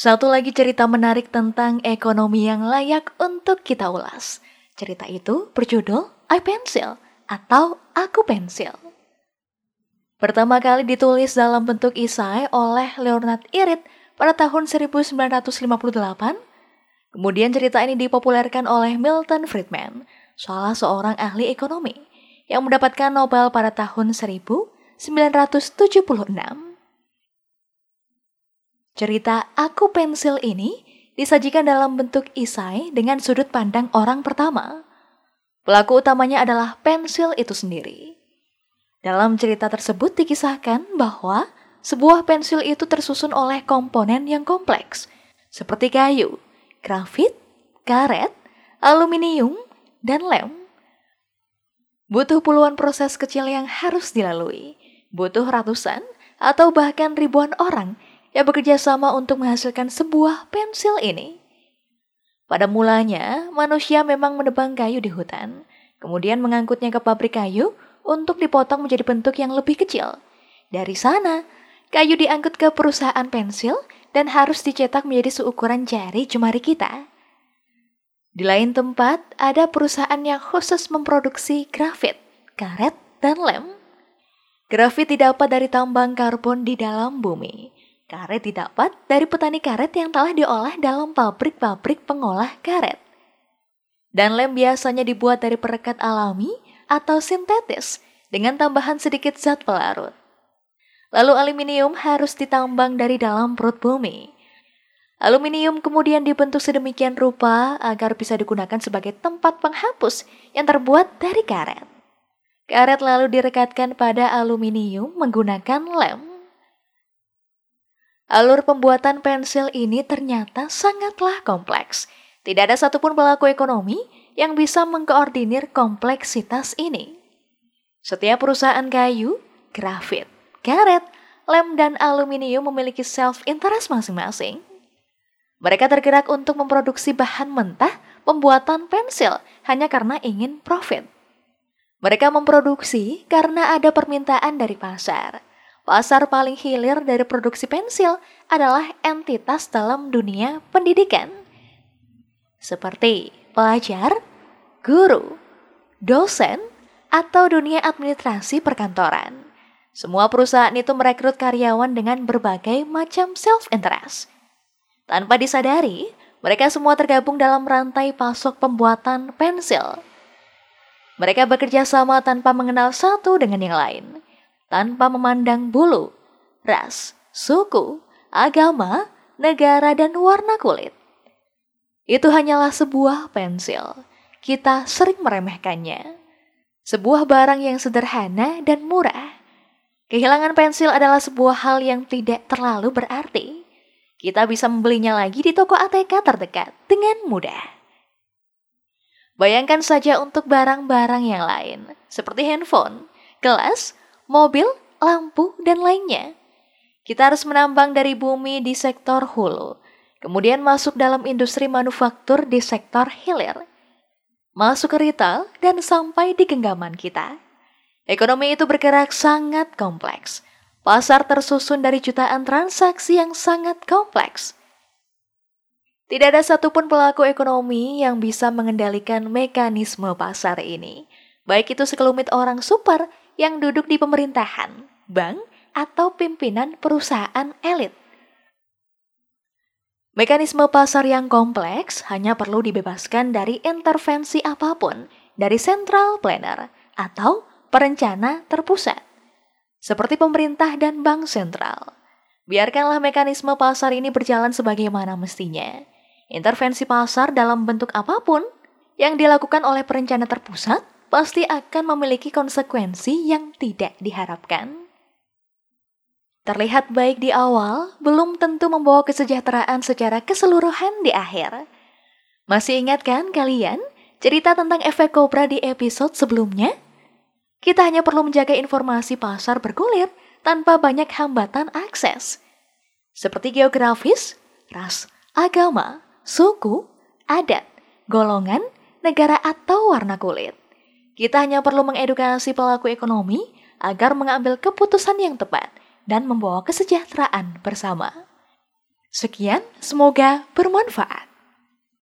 Satu lagi cerita menarik tentang ekonomi yang layak untuk kita ulas. Cerita itu berjudul I Pencil atau Aku Pensil. Pertama kali ditulis dalam bentuk isai oleh Leonard Irit pada tahun 1958. Kemudian cerita ini dipopulerkan oleh Milton Friedman, salah seorang ahli ekonomi yang mendapatkan Nobel pada tahun 1976. Cerita Aku Pensil ini disajikan dalam bentuk isai dengan sudut pandang orang pertama. Pelaku utamanya adalah pensil itu sendiri. Dalam cerita tersebut dikisahkan bahwa sebuah pensil itu tersusun oleh komponen yang kompleks, seperti kayu, grafit, karet, aluminium, dan lem. Butuh puluhan proses kecil yang harus dilalui, butuh ratusan atau bahkan ribuan orang yang bekerja sama untuk menghasilkan sebuah pensil ini. Pada mulanya, manusia memang menebang kayu di hutan, kemudian mengangkutnya ke pabrik kayu untuk dipotong menjadi bentuk yang lebih kecil. Dari sana, kayu diangkut ke perusahaan pensil dan harus dicetak menjadi seukuran jari jemari kita. Di lain tempat, ada perusahaan yang khusus memproduksi grafit, karet, dan lem. Grafit didapat dari tambang karbon di dalam bumi. Karet didapat dari petani karet yang telah diolah dalam pabrik-pabrik pengolah karet. Dan lem biasanya dibuat dari perekat alami atau sintetis dengan tambahan sedikit zat pelarut. Lalu aluminium harus ditambang dari dalam perut bumi. Aluminium kemudian dibentuk sedemikian rupa agar bisa digunakan sebagai tempat penghapus yang terbuat dari karet. Karet lalu direkatkan pada aluminium menggunakan lem. Alur pembuatan pensil ini ternyata sangatlah kompleks. Tidak ada satupun pelaku ekonomi yang bisa mengkoordinir kompleksitas ini. Setiap perusahaan kayu, grafit, karet, lem, dan aluminium memiliki self-interest masing-masing. Mereka tergerak untuk memproduksi bahan mentah pembuatan pensil hanya karena ingin profit. Mereka memproduksi karena ada permintaan dari pasar. Pasar paling hilir dari produksi pensil adalah entitas dalam dunia pendidikan. Seperti pelajar, guru, dosen, atau dunia administrasi perkantoran. Semua perusahaan itu merekrut karyawan dengan berbagai macam self-interest. Tanpa disadari, mereka semua tergabung dalam rantai pasok pembuatan pensil. Mereka bekerja sama tanpa mengenal satu dengan yang lain tanpa memandang bulu, ras, suku, agama, negara, dan warna kulit. Itu hanyalah sebuah pensil. Kita sering meremehkannya. Sebuah barang yang sederhana dan murah. Kehilangan pensil adalah sebuah hal yang tidak terlalu berarti. Kita bisa membelinya lagi di toko ATK terdekat dengan mudah. Bayangkan saja untuk barang-barang yang lain, seperti handphone, gelas, mobil, lampu, dan lainnya. Kita harus menambang dari bumi di sektor hulu, kemudian masuk dalam industri manufaktur di sektor hilir, masuk ke retail, dan sampai di genggaman kita. Ekonomi itu bergerak sangat kompleks. Pasar tersusun dari jutaan transaksi yang sangat kompleks. Tidak ada satupun pelaku ekonomi yang bisa mengendalikan mekanisme pasar ini. Baik itu sekelumit orang super yang duduk di pemerintahan, bank, atau pimpinan perusahaan elit. Mekanisme pasar yang kompleks hanya perlu dibebaskan dari intervensi apa pun dari central planner atau perencana terpusat, seperti pemerintah dan bank sentral. Biarkanlah mekanisme pasar ini berjalan sebagaimana mestinya. Intervensi pasar dalam bentuk apa pun yang dilakukan oleh perencana terpusat pasti akan memiliki konsekuensi yang tidak diharapkan. Terlihat baik di awal, belum tentu membawa kesejahteraan secara keseluruhan di akhir. Masih ingat kan kalian cerita tentang efek kobra di episode sebelumnya? Kita hanya perlu menjaga informasi pasar bergulir tanpa banyak hambatan akses. Seperti geografis, ras, agama, suku, adat, golongan, negara atau warna kulit. Kita hanya perlu mengedukasi pelaku ekonomi agar mengambil keputusan yang tepat dan membawa kesejahteraan bersama. Sekian, semoga bermanfaat.